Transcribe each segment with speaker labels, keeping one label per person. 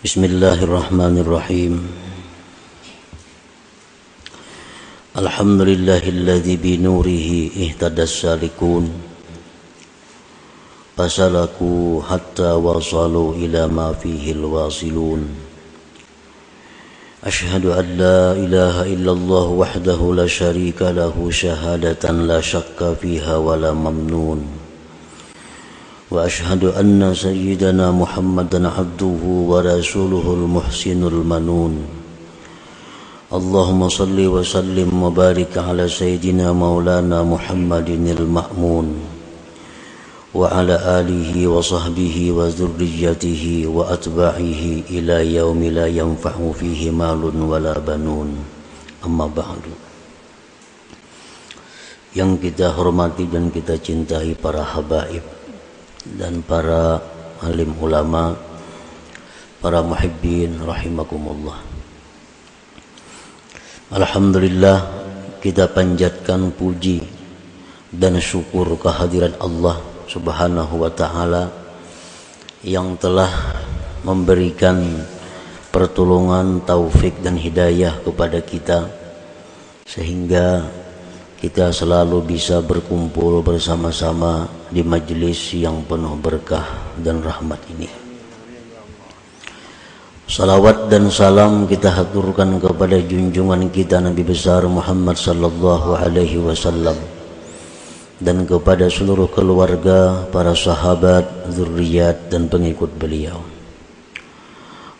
Speaker 1: بسم الله الرحمن الرحيم. الحمد لله الذي بنوره اهتدى السالكون. فسلكوا حتى وصلوا إلى ما فيه الواصلون. أشهد أن لا إله إلا الله وحده لا شريك له شهادة لا شك فيها ولا ممنون. واشهد ان سيدنا محمدا عبده ورسوله المحسن المنون اللهم صل وسلم وبارك على سيدنا مولانا محمد المامون وعلى اله وصحبه وذريته واتباعه الى يوم لا ينفع فيه مال ولا بنون اما بعد yang kita hormati dan kita cintai para habaib dan para alim ulama, para muhibbin rahimakumullah. Alhamdulillah kita panjatkan puji dan syukur kehadiran Allah Subhanahu wa taala yang telah memberikan pertolongan, taufik dan hidayah kepada kita sehingga kita selalu bisa berkumpul bersama-sama di majelis yang penuh berkah dan rahmat ini. Salawat dan salam kita haturkan kepada junjungan kita Nabi besar Muhammad sallallahu alaihi wasallam dan kepada seluruh keluarga, para sahabat, zuriat dan pengikut beliau.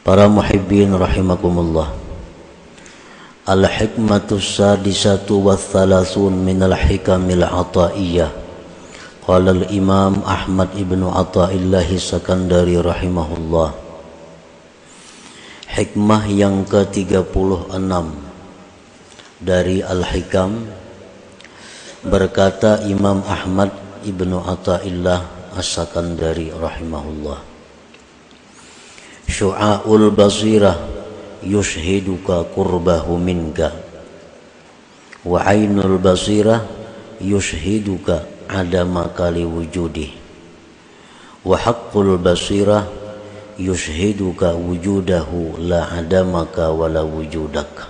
Speaker 1: Para muhibbin rahimakumullah. الحكمة السادسة والثلاثون من الحكم العطائية قال الإمام أحمد بن عطاء الله السكندري رحمه الله Hikmah yang ke-36 dari Al-Hikam berkata Imam Ahmad Ibnu Athaillah As-Sakandari rahimahullah Syu'aul basirah yushhiduka qurbahu minka. Wa ainul basirah yushhiduka adama kali wujudi wa haqqul basirah yushhiduka wujudahu la adamaka wala wujudak.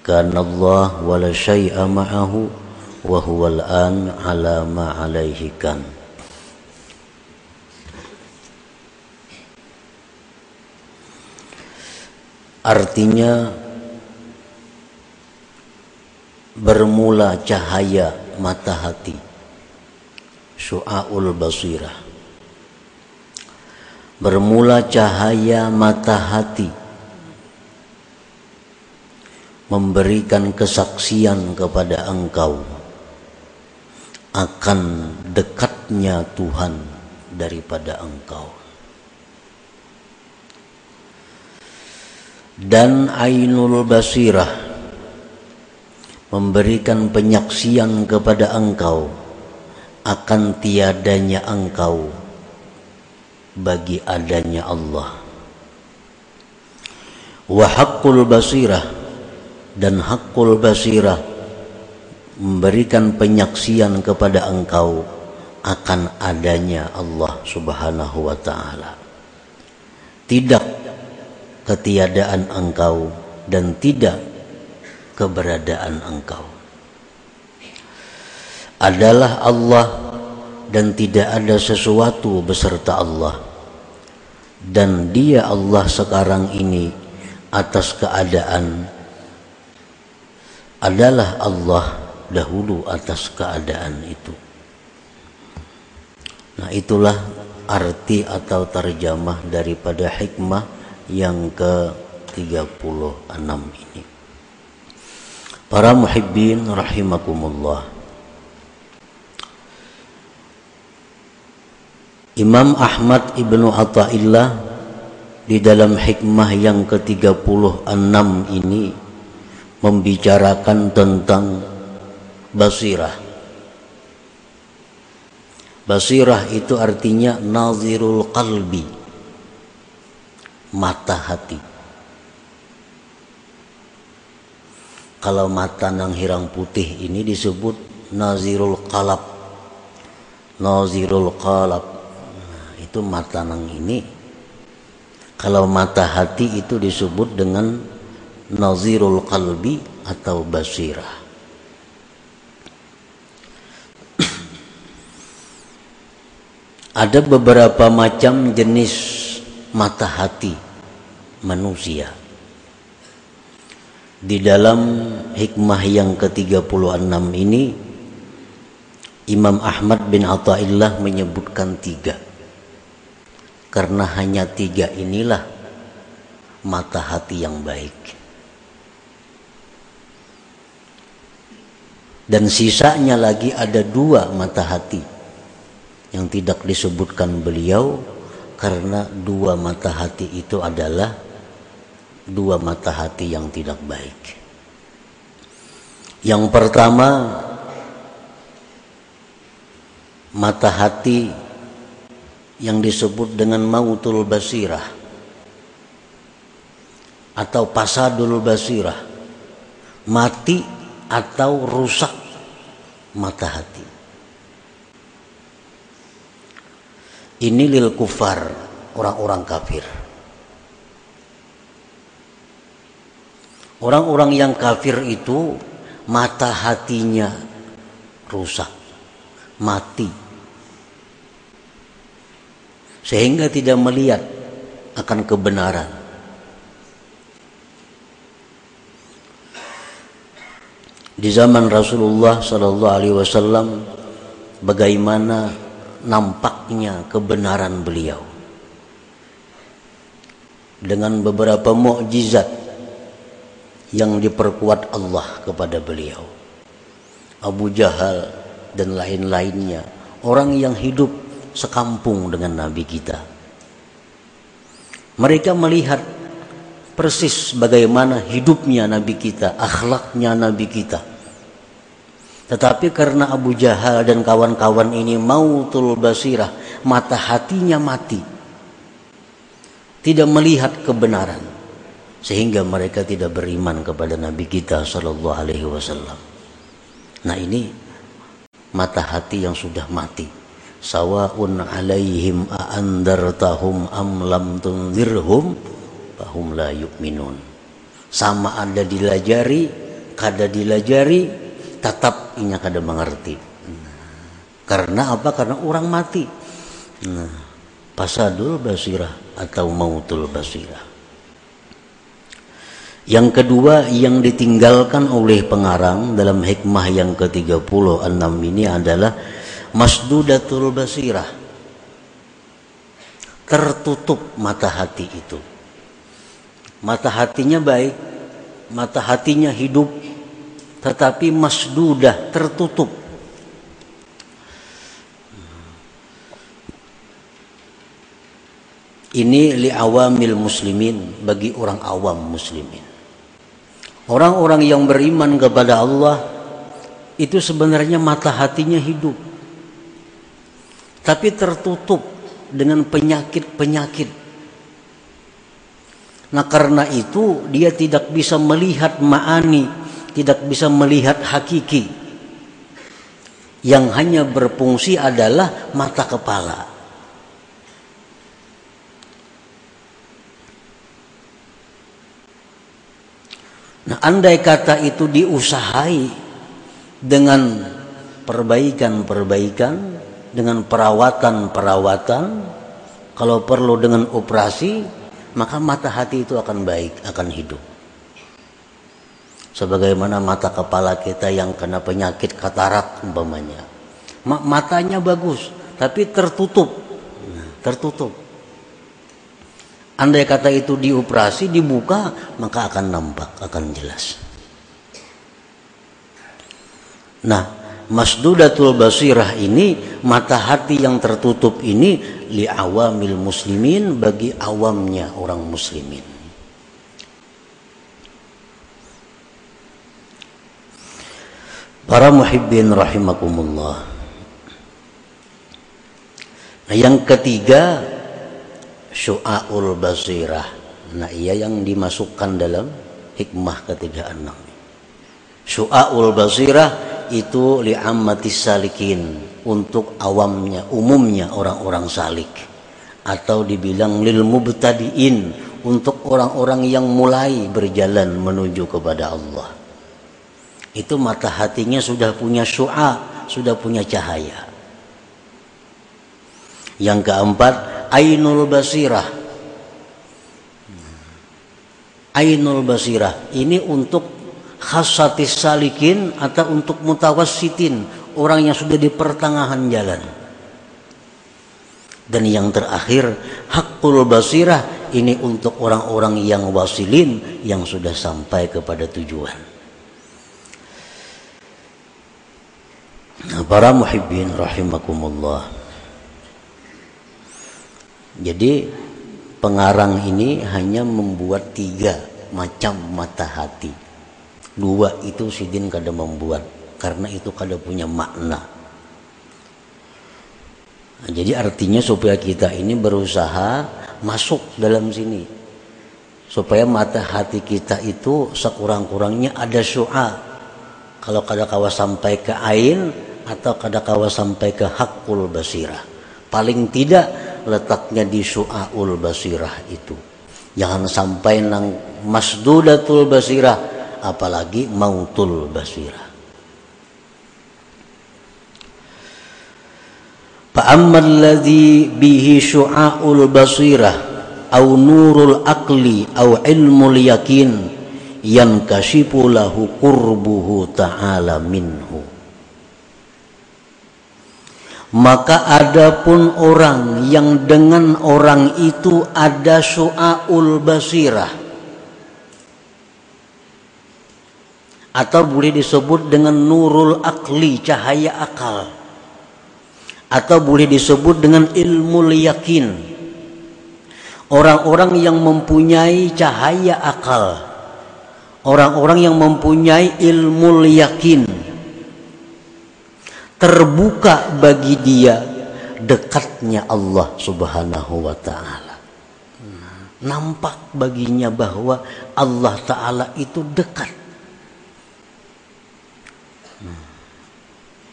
Speaker 1: Kana Allah wala syai'a ma'ahu wa al-an ala ma alaihi kan Artinya bermula cahaya mata hati. Su'aul basirah. Bermula cahaya mata hati memberikan kesaksian kepada engkau akan dekatnya Tuhan daripada engkau. Dan ainul basirah memberikan penyaksian kepada engkau akan tiadanya engkau bagi adanya Allah. Wa haqqul basirah dan haqqul basirah memberikan penyaksian kepada engkau akan adanya Allah Subhanahu wa taala. Tidak ketiadaan engkau dan tidak keberadaan engkau. Adalah Allah dan tidak ada sesuatu beserta Allah. Dan dia Allah sekarang ini atas keadaan adalah Allah dahulu atas keadaan itu. Nah itulah arti atau terjemah daripada hikmah yang ke-36 ini. Para muhibbin rahimakumullah. Imam Ahmad Ibnu Atta'illah di dalam hikmah yang ke-36 ini membicarakan tentang basirah. Basirah itu artinya nazirul qalbi mata hati. Kalau mata nang hirang putih ini disebut nazirul qalab. Nazirul qalab. Nah, itu mata nang ini kalau mata hati itu disebut dengan nazirul qalbi atau basirah ada beberapa macam jenis mata hati manusia. Di dalam hikmah yang ke-36 ini Imam Ahmad bin Atta'illah menyebutkan tiga. Karena hanya tiga inilah mata hati yang baik. Dan sisanya lagi ada dua mata hati yang tidak disebutkan beliau karena dua mata hati itu adalah dua mata hati yang tidak baik. Yang pertama, mata hati yang disebut dengan mautul basirah atau pasadul basirah, mati atau rusak mata hati. Ini lil kufar, orang-orang kafir. Orang-orang yang kafir itu mata hatinya rusak, mati. Sehingga tidak melihat akan kebenaran. Di zaman Rasulullah sallallahu alaihi wasallam bagaimana nampaknya kebenaran beliau dengan beberapa mukjizat yang diperkuat Allah kepada beliau. Abu Jahal dan lain-lainnya, orang yang hidup sekampung dengan Nabi kita. Mereka melihat persis bagaimana hidupnya Nabi kita, akhlaknya Nabi kita. Tetapi karena Abu Jahal dan kawan-kawan ini mautul basirah, mata hatinya mati. Tidak melihat kebenaran sehingga mereka tidak beriman kepada Nabi kita Shallallahu Alaihi Wasallam. Nah ini mata hati yang sudah mati. Sawaun alaihim aandartahum am lam tunzirhum fahum la yu'minun. Sama ada dilajari, kada dilajari, tetap inya kada mengerti. karena apa? Karena orang mati. Nah, pasadul basirah atau mautul basirah. Yang kedua yang ditinggalkan oleh pengarang dalam hikmah yang ke-36 ini adalah masdudatul basirah. Tertutup mata hati itu. Mata hatinya baik, mata hatinya hidup, tetapi masdudah tertutup. Ini li awamil muslimin bagi orang awam muslimin. Orang-orang yang beriman kepada Allah itu sebenarnya mata hatinya hidup. Tapi tertutup dengan penyakit-penyakit. Nah karena itu dia tidak bisa melihat ma'ani, tidak bisa melihat hakiki. Yang hanya berfungsi adalah mata kepala. Nah, andai kata itu diusahai dengan perbaikan-perbaikan, dengan perawatan-perawatan, kalau perlu dengan operasi, maka mata hati itu akan baik, akan hidup. Sebagaimana mata kepala kita yang kena penyakit katarak umpamanya. Matanya bagus, tapi tertutup. Tertutup. Andai kata itu dioperasi, dibuka, maka akan nampak, akan jelas. Nah, masdudatul basirah ini, mata hati yang tertutup ini, li awamil muslimin, bagi awamnya orang muslimin. Para muhibbin rahimakumullah. Nah, yang ketiga, syu'aul basirah nah ia yang dimasukkan dalam hikmah ketiga enam syu'aul basirah itu li'ammatis salikin untuk awamnya umumnya orang-orang salik atau dibilang lil mubtadiin untuk orang-orang yang mulai berjalan menuju kepada Allah. Itu mata hatinya sudah punya syu'a, sudah punya cahaya. Yang keempat, ainul basirah. Ainul basirah. Ini untuk khasatis salikin atau untuk mutawassitin, orang yang sudah di pertengahan jalan. Dan yang terakhir, hakul basirah ini untuk orang-orang yang wasilin yang sudah sampai kepada tujuan. Para muhibbin rahimakumullah. Jadi pengarang ini hanya membuat tiga macam mata hati. Dua itu Sidin kada membuat karena itu kada punya makna. Nah, jadi artinya supaya kita ini berusaha masuk dalam sini supaya mata hati kita itu sekurang-kurangnya ada syu'a kalau kada kawa sampai ke ain atau kada kawa sampai ke hakul basirah paling tidak letaknya di su'aul basirah itu jangan sampai nang masdudatul basirah apalagi mautul basirah فأما الذي به شعاع البصيرة أو نور العقل أو علم اليقين ينكشف له قربه تعالى منه maka adapun orang yang dengan orang itu ada su'aul basirah. Atau boleh disebut dengan nurul akli cahaya akal. Atau boleh disebut dengan ilmu yakin. Orang-orang yang mempunyai cahaya akal. Orang-orang yang mempunyai ilmu yakin terbuka bagi dia dekatnya Allah Subhanahu wa taala. Nampak baginya bahwa Allah taala itu dekat.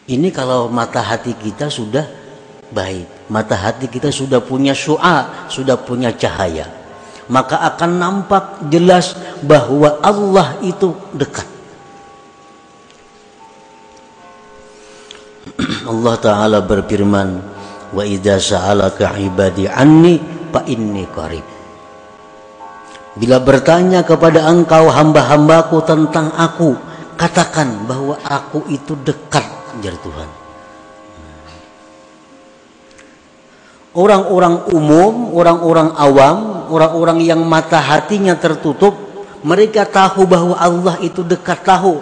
Speaker 1: Ini kalau mata hati kita sudah baik, mata hati kita sudah punya syu'a, sudah punya cahaya, maka akan nampak jelas bahwa Allah itu dekat. Allah Ta'ala berfirman wa idza sa'alaka ibadi anni fa inni qarib Bila bertanya kepada engkau hamba-hambaku tentang aku katakan bahwa aku itu dekat jar Tuhan Orang-orang umum, orang-orang awam, orang-orang yang mata hatinya tertutup, mereka tahu bahwa Allah itu dekat tahu.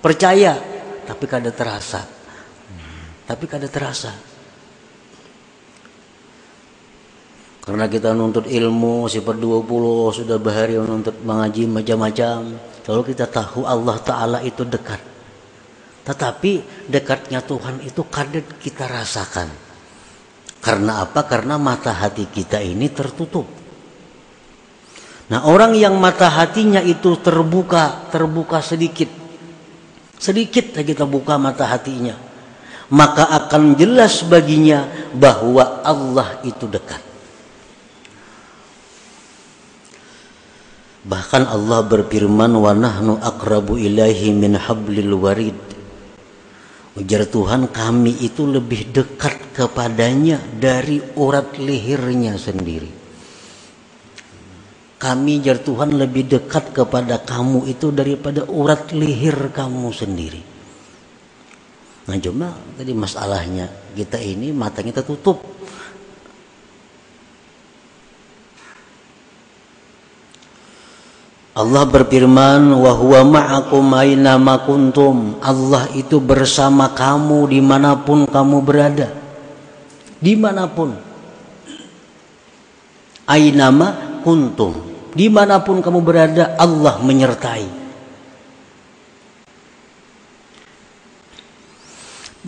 Speaker 1: Percaya, tapi kada terasa tapi kada terasa. Karena kita nuntut ilmu sifat 20 sudah bahari menuntut mengaji macam-macam. Kalau kita tahu Allah Ta'ala itu dekat. Tetapi dekatnya Tuhan itu kadang kita rasakan. Karena apa? karena mata hati kita ini tertutup. Nah orang yang mata hatinya itu terbuka terbuka sedikit. Sedikit kita buka mata hatinya maka akan jelas baginya bahwa Allah itu dekat. Bahkan Allah berfirman wa nahnu aqrabu ilaihi min hablil warid. Ujar Tuhan kami itu lebih dekat kepadanya dari urat lehernya sendiri. Kami jar Tuhan lebih dekat kepada kamu itu daripada urat leher kamu sendiri. Nah cuma tadi masalahnya kita ini matanya tertutup. Allah berfirman wa huwa ma'akum aina kuntum. Allah itu bersama kamu di mana pun kamu berada. Di mana pun. Ainama kuntum. Di mana pun kamu berada Allah menyertai.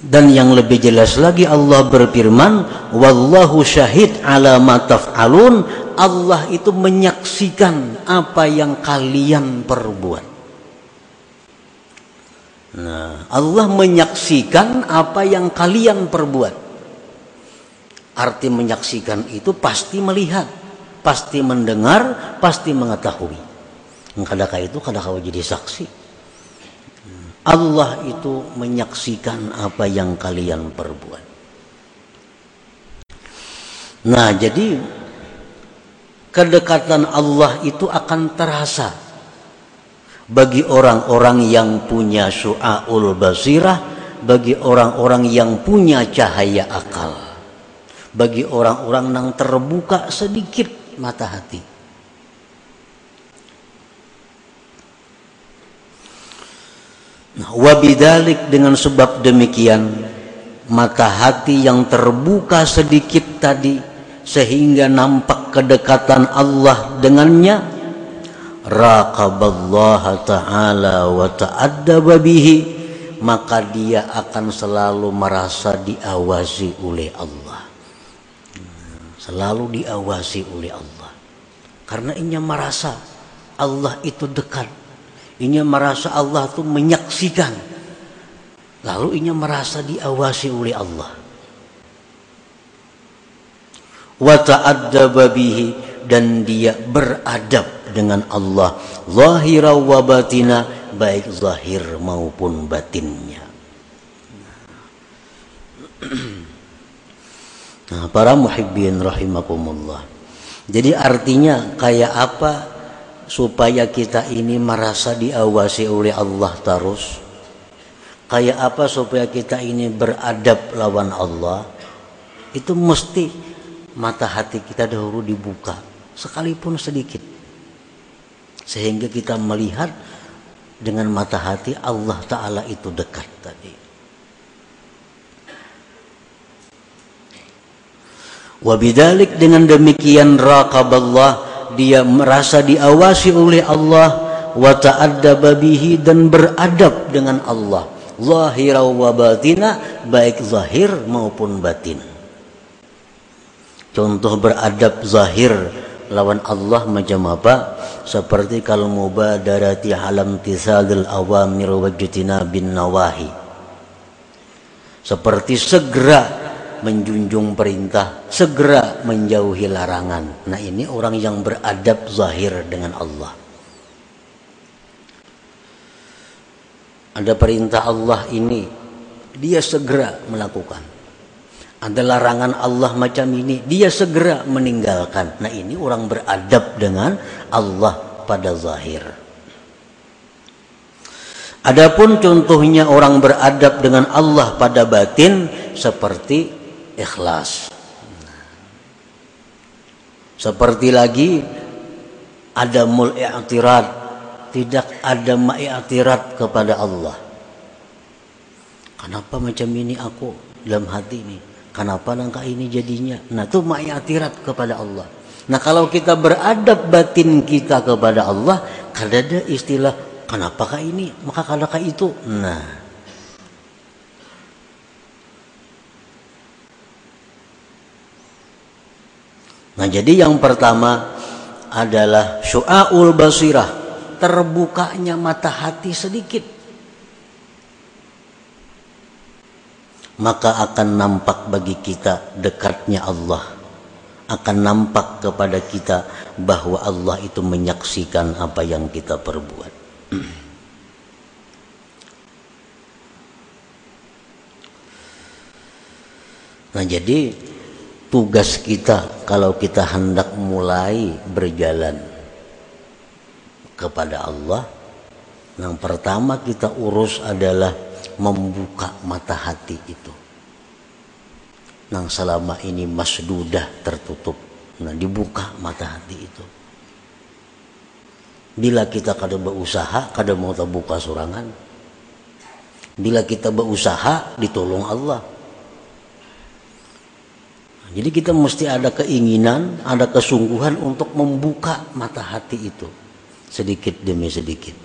Speaker 1: Dan yang lebih jelas lagi Allah berfirman, "Wallahu syahid ala ma taf'alun." Allah itu menyaksikan apa yang kalian perbuat. Nah, Allah menyaksikan apa yang kalian perbuat. arti menyaksikan itu pasti melihat pasti mendengar pasti mengetahui kadang itu kadang jadi saksi Allah itu menyaksikan apa yang kalian perbuat. Nah jadi kedekatan Allah itu akan terasa bagi orang-orang yang punya syu'aul basirah bagi orang-orang yang punya cahaya akal bagi orang-orang yang terbuka sedikit mata hati Nah, wabidalik dengan sebab demikian mata hati yang terbuka sedikit tadi sehingga nampak kedekatan Allah dengannya raqaballaha ta'ala wa ta'addaba bihi maka dia akan selalu merasa diawasi oleh Allah. Selalu diawasi oleh Allah. Karena inya merasa Allah itu dekat Inya merasa Allah itu menyaksikan. Lalu inya merasa diawasi oleh Allah. Wa ta'addaba bihi dan dia beradab dengan Allah zahira wa batina baik zahir maupun batinnya. Nah, para muhibbin rahimakumullah. Jadi artinya kayak apa supaya kita ini merasa diawasi oleh Allah terus. Kayak apa supaya kita ini beradab lawan Allah? Itu mesti mata hati kita dahulu dibuka sekalipun sedikit. Sehingga kita melihat dengan mata hati Allah Ta'ala itu dekat tadi. Wabidalik dengan demikian raqaballah dia merasa diawasi oleh Allah wa ta'addaba bihi dan beradab dengan Allah. Zahira wa batina baik zahir maupun batin. Contoh beradab zahir lawan Allah macam apa? Seperti kalau mubadarati alam tisadil awamir wajtina bin nawahi. Seperti segera menjunjung perintah, segera menjauhi larangan. Nah, ini orang yang beradab zahir dengan Allah. Ada perintah Allah ini, dia segera melakukan. Ada larangan Allah macam ini, dia segera meninggalkan. Nah, ini orang beradab dengan Allah pada zahir. Adapun contohnya orang beradab dengan Allah pada batin seperti ikhlas. Seperti lagi ada mul i'tirad, tidak ada ma'i'tirat kepada Allah. Kenapa macam ini aku dalam hati ini? Kenapa langkah ini jadinya? Nah, itu ma'i'tirat kepada Allah. Nah, kalau kita beradab batin kita kepada Allah, ada istilah kenapakah ini? Maka kadakah itu? Nah, Nah jadi yang pertama adalah syu'aul basirah. Terbukanya mata hati sedikit. Maka akan nampak bagi kita dekatnya Allah. Akan nampak kepada kita bahwa Allah itu menyaksikan apa yang kita perbuat. Nah jadi tugas kita kalau kita hendak mulai berjalan kepada Allah yang pertama kita urus adalah membuka mata hati itu. Yang selama ini masdudah tertutup nah dibuka mata hati itu. Bila kita kada berusaha kada mau terbuka surangan bila kita berusaha ditolong Allah jadi kita mesti ada keinginan, ada kesungguhan untuk membuka mata hati itu sedikit demi sedikit.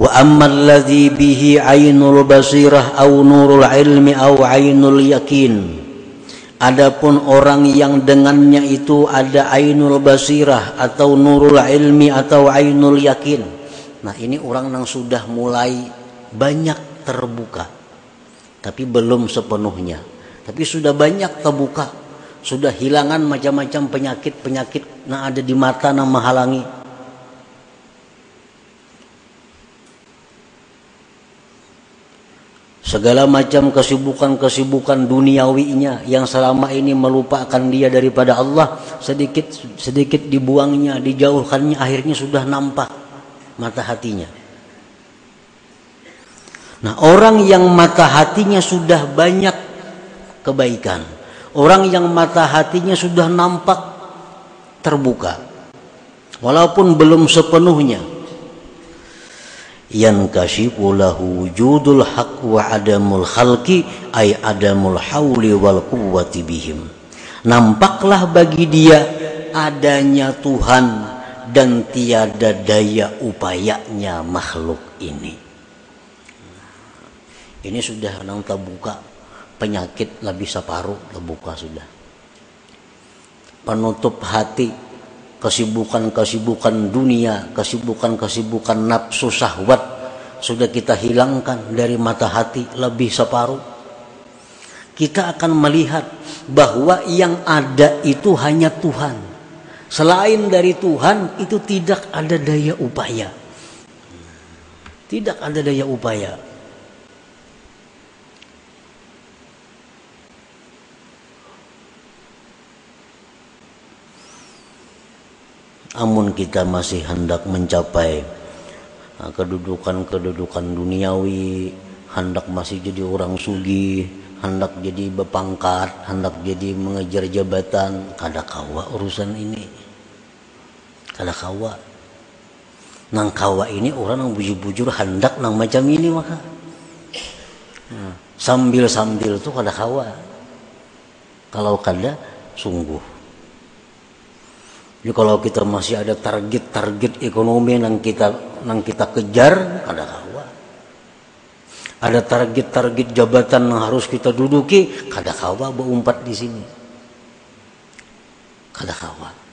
Speaker 1: Wa amma alladhi bihi ainul basirah au nurul ilmi au ainul yakin. Adapun orang yang dengannya itu ada ainul basirah atau nurul ilmi atau ainul yakin Nah ini orang yang sudah mulai banyak terbuka. Tapi belum sepenuhnya. Tapi sudah banyak terbuka. Sudah hilangan macam-macam penyakit-penyakit yang ada di mata yang menghalangi. Segala macam kesibukan-kesibukan duniawinya yang selama ini melupakan dia daripada Allah sedikit sedikit dibuangnya, dijauhkannya akhirnya sudah nampak mata hatinya. Nah, orang yang mata hatinya sudah banyak kebaikan, orang yang mata hatinya sudah nampak terbuka, walaupun belum sepenuhnya. Yankashifu lahu wujudul haq wa adamul khalqi ay adamul hauli wal quwwati bihim. Nampaklah bagi dia adanya Tuhan dan tiada daya upayanya makhluk ini. Ini sudah nang terbuka penyakit lebih separuh terbuka sudah. Penutup hati kesibukan-kesibukan dunia, kesibukan-kesibukan nafsu syahwat sudah kita hilangkan dari mata hati lebih separuh. Kita akan melihat bahwa yang ada itu hanya Tuhan Selain dari Tuhan itu tidak ada daya upaya. Tidak ada daya upaya. Amun kita masih hendak mencapai uh, kedudukan-kedudukan duniawi, hendak masih jadi orang sugi, hendak jadi bepangkat, hendak jadi mengejar jabatan, kada kawa urusan ini kada kawa. Nang kawa ini orang yang bujur-bujur hendak nang macam ini maka. Sambil-sambil tuh kada kawa. Kalau kada sungguh. Jadi kalau kita masih ada target-target ekonomi yang kita yang kita kejar kada kawa. Ada target-target jabatan yang harus kita duduki kada kawa berumpat di sini. Kada kawa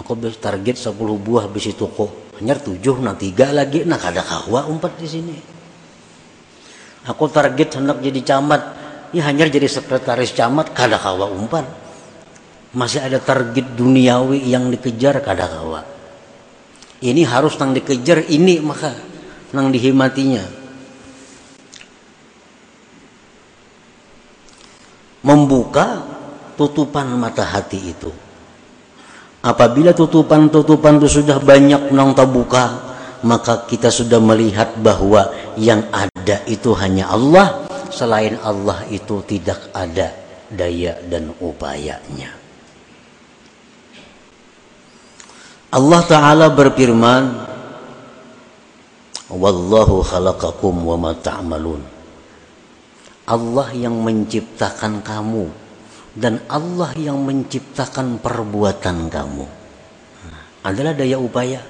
Speaker 1: aku target 10 buah besi toko hanya tujuh nah tiga lagi. Nah kada kawa umpat di sini. Aku target hendak jadi camat. Ya hanya jadi sekretaris camat kada kawa umpat. Masih ada target duniawi yang dikejar kada kawa ini harus nang dikejar ini maka nang dihimatinya. Membuka tutupan mata hati itu Apabila tutupan-tutupan itu sudah banyak nang terbuka, maka kita sudah melihat bahwa yang ada itu hanya Allah, selain Allah itu tidak ada daya dan upayanya. Allah Ta'ala berfirman, Wallahu khalaqakum wa ma ta'malun. Allah yang menciptakan kamu dan Allah yang menciptakan perbuatan kamu adalah daya upaya.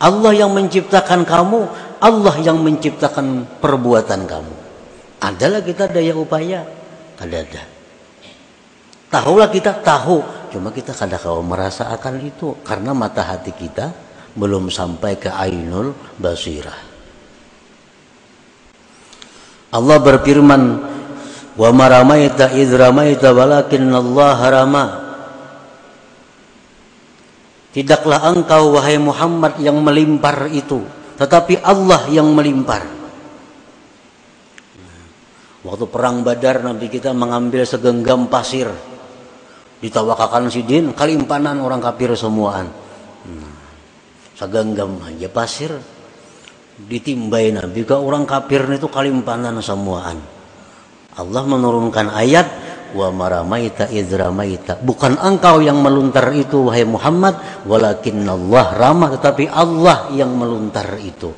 Speaker 1: Allah yang menciptakan kamu, Allah yang menciptakan perbuatan kamu. Adalah kita daya upaya? Ada ada. Tahulah kita tahu, cuma kita kadang kau merasa akan itu karena mata hati kita belum sampai ke ainul basirah. Allah berfirman wa maramaita id ramaita walakin Allah rama. Tidaklah engkau wahai Muhammad yang melimpar itu tetapi Allah yang melimpar. Waktu perang Badar Nabi kita mengambil segenggam pasir. Ditawakakan sidin kalimpanan orang kafir semuaan. Hmm. segenggam aja pasir. Ditimbai Nabi ke orang kafir itu kalimpanan semuaan Allah menurunkan ayat wa maramaita idramaita bukan engkau yang meluntar itu wahai Muhammad walakin Allah ramah tetapi Allah yang meluntar itu.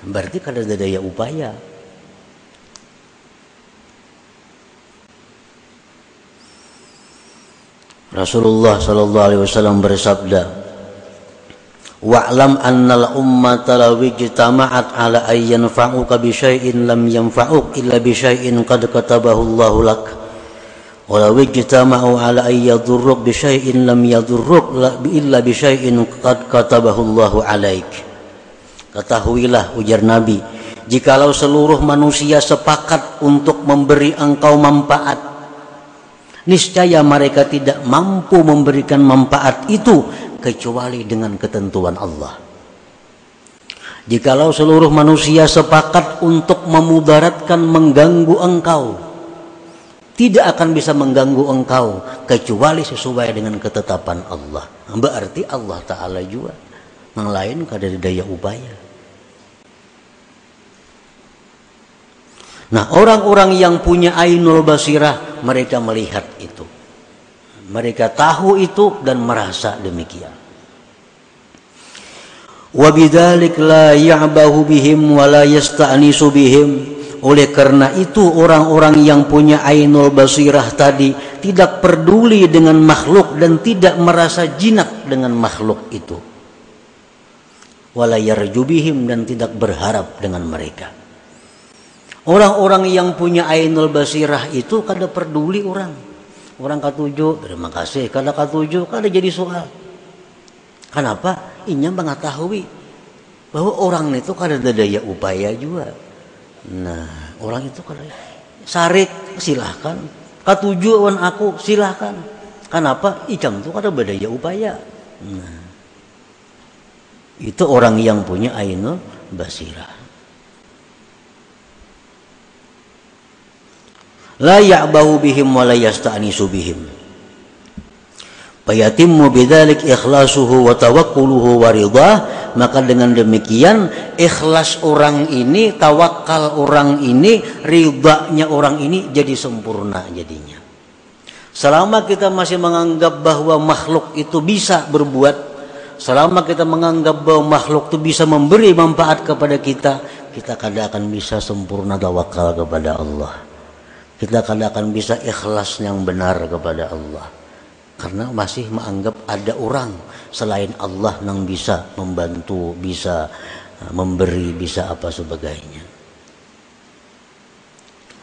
Speaker 1: Berarti kada ada daya upaya. Rasulullah sallallahu alaihi wasallam bersabda wa'lam annal ummata law ijtama'at ala ay yanfa'uka bi syai'in lam yanfa'uk illa bi syai'in qad katabahu Allahu lak. Walau ijtama'u ala ay yadurruk bi syai'in lam yadurruk illa bi syai'in qad katabahu Allahu alaik. Ketahuilah ujar Nabi jikalau seluruh manusia sepakat untuk memberi engkau manfaat niscaya mereka tidak mampu memberikan manfaat itu kecuali dengan ketentuan Allah jikalau seluruh manusia sepakat untuk memudaratkan mengganggu engkau tidak akan bisa mengganggu engkau kecuali sesuai dengan ketetapan Allah. Berarti Allah Ta'ala juga. Yang lain dari daya upaya. Nah orang-orang yang punya ainul basirah mereka melihat itu. Mereka tahu itu dan merasa demikian. Wabidalik la ya'bahu bihim wa la bihim oleh karena itu orang-orang yang punya ainul basirah tadi tidak peduli dengan makhluk dan tidak merasa jinak dengan makhluk itu. Walayarjubihim dan tidak berharap dengan mereka. Orang-orang yang punya ainul basirah itu kada peduli orang. Orang katujuh, terima kasih. Kada katujuh, kada jadi soal. Kenapa? Inya mengetahui bahwa orang itu kada ada daya upaya juga Nah, orang itu kalau sarik silahkan, katujuan aku silahkan. Kenapa? Icam itu ada berdaya upaya. Nah, itu orang yang punya ainul basirah. La ya'bahu bihim wa la yasta'nisu bihim. Fayatimmu bidzalik ikhlasuhu wa tawakkuluhu wa ridah maka dengan demikian ikhlas orang ini tawakal orang ini ridhanya orang ini jadi sempurna jadinya. Selama kita masih menganggap bahwa makhluk itu bisa berbuat selama kita menganggap bahwa makhluk itu bisa memberi manfaat kepada kita kita kadang akan bisa sempurna tawakal kepada Allah kita kadang akan bisa ikhlas yang benar kepada Allah karena masih menganggap ada orang selain Allah yang bisa membantu, bisa uh, memberi, bisa apa sebagainya.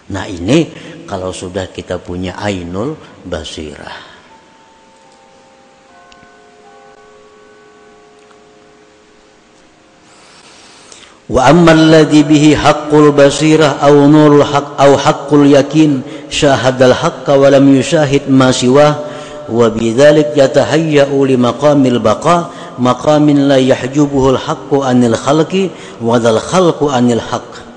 Speaker 1: Nah ini kalau sudah kita punya ainul basirah. wa ammal ladhi bihi haqqul basirah aw nurul haq aw haqqul yakin syahadal haqqa wa lam yushahid ma siwah wa bidzalik yatahayya'u li maqamil baqa maqamin la yahjubuhu al haqqu anil khalqi wa dzal khalqu anil haqq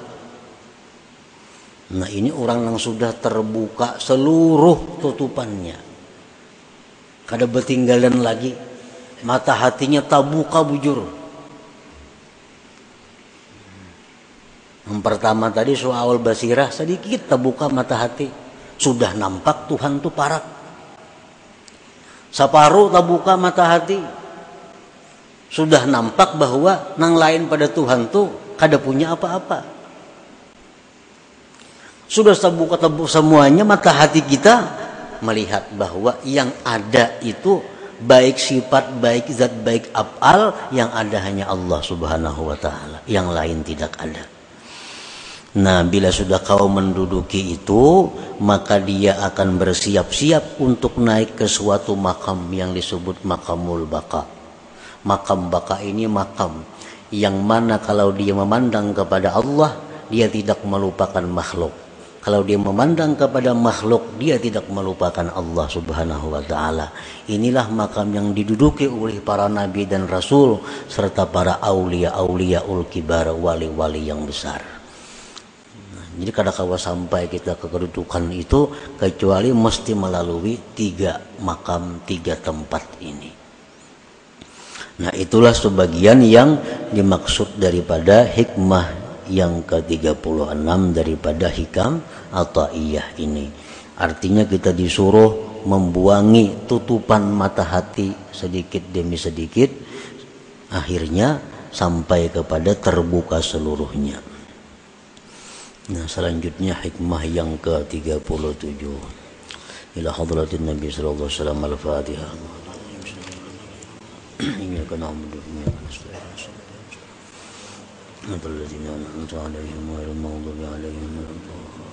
Speaker 1: Nah ini orang yang sudah terbuka seluruh tutupannya. Kada bertinggalan lagi. Mata hatinya tabuka bujur. Yang pertama tadi soal basirah sedikit terbuka mata hati. Sudah nampak Tuhan tuh parak Separuh buka mata hati. Sudah nampak bahwa nang lain pada Tuhan tuh kada punya apa-apa. Sudah terbuka tebu semuanya mata hati kita melihat bahwa yang ada itu baik sifat, baik zat, baik afal yang ada hanya Allah Subhanahu wa taala, yang lain tidak ada. Nah, bila sudah kau menduduki itu, maka dia akan bersiap-siap untuk naik ke suatu makam yang disebut makamul baka. Makam baka ini makam yang mana kalau dia memandang kepada Allah, dia tidak melupakan makhluk. Kalau dia memandang kepada makhluk, dia tidak melupakan Allah Subhanahu wa taala. Inilah makam yang diduduki oleh para nabi dan rasul serta para aulia-aulia ul kibar wali-wali yang besar. Jadi kadang kala sampai kita ke kedudukan itu kecuali mesti melalui tiga makam, tiga tempat ini. Nah itulah sebagian yang dimaksud daripada hikmah yang ke-36 daripada hikam atau iyah ini. Artinya kita disuruh membuangi tutupan mata hati sedikit demi sedikit akhirnya sampai kepada terbuka seluruhnya. Nah, selanjutnya hikmah yang ke-37. Ila hadratin Nabi sallallahu alaihi wasallam al-Fatihah. إياك نعبد وإياك نستعين صراط الذين أنعمت عليهم غير المغضوب عليهم ولا الضالين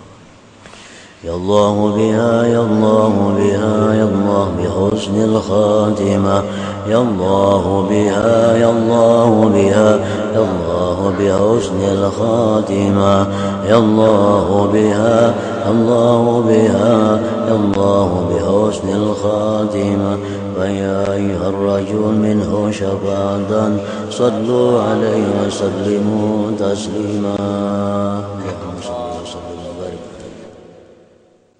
Speaker 1: يا الله بها يا الله بها يا الله بحسن الخاتمة يا الله بها يا الله بها يا الله بحسن الخاتمة يا الله بها الله بها يا الله بحسن الخاتمة. فيا أيها الرجل منه شفاعة صلوا عليه وسلموا تسليما.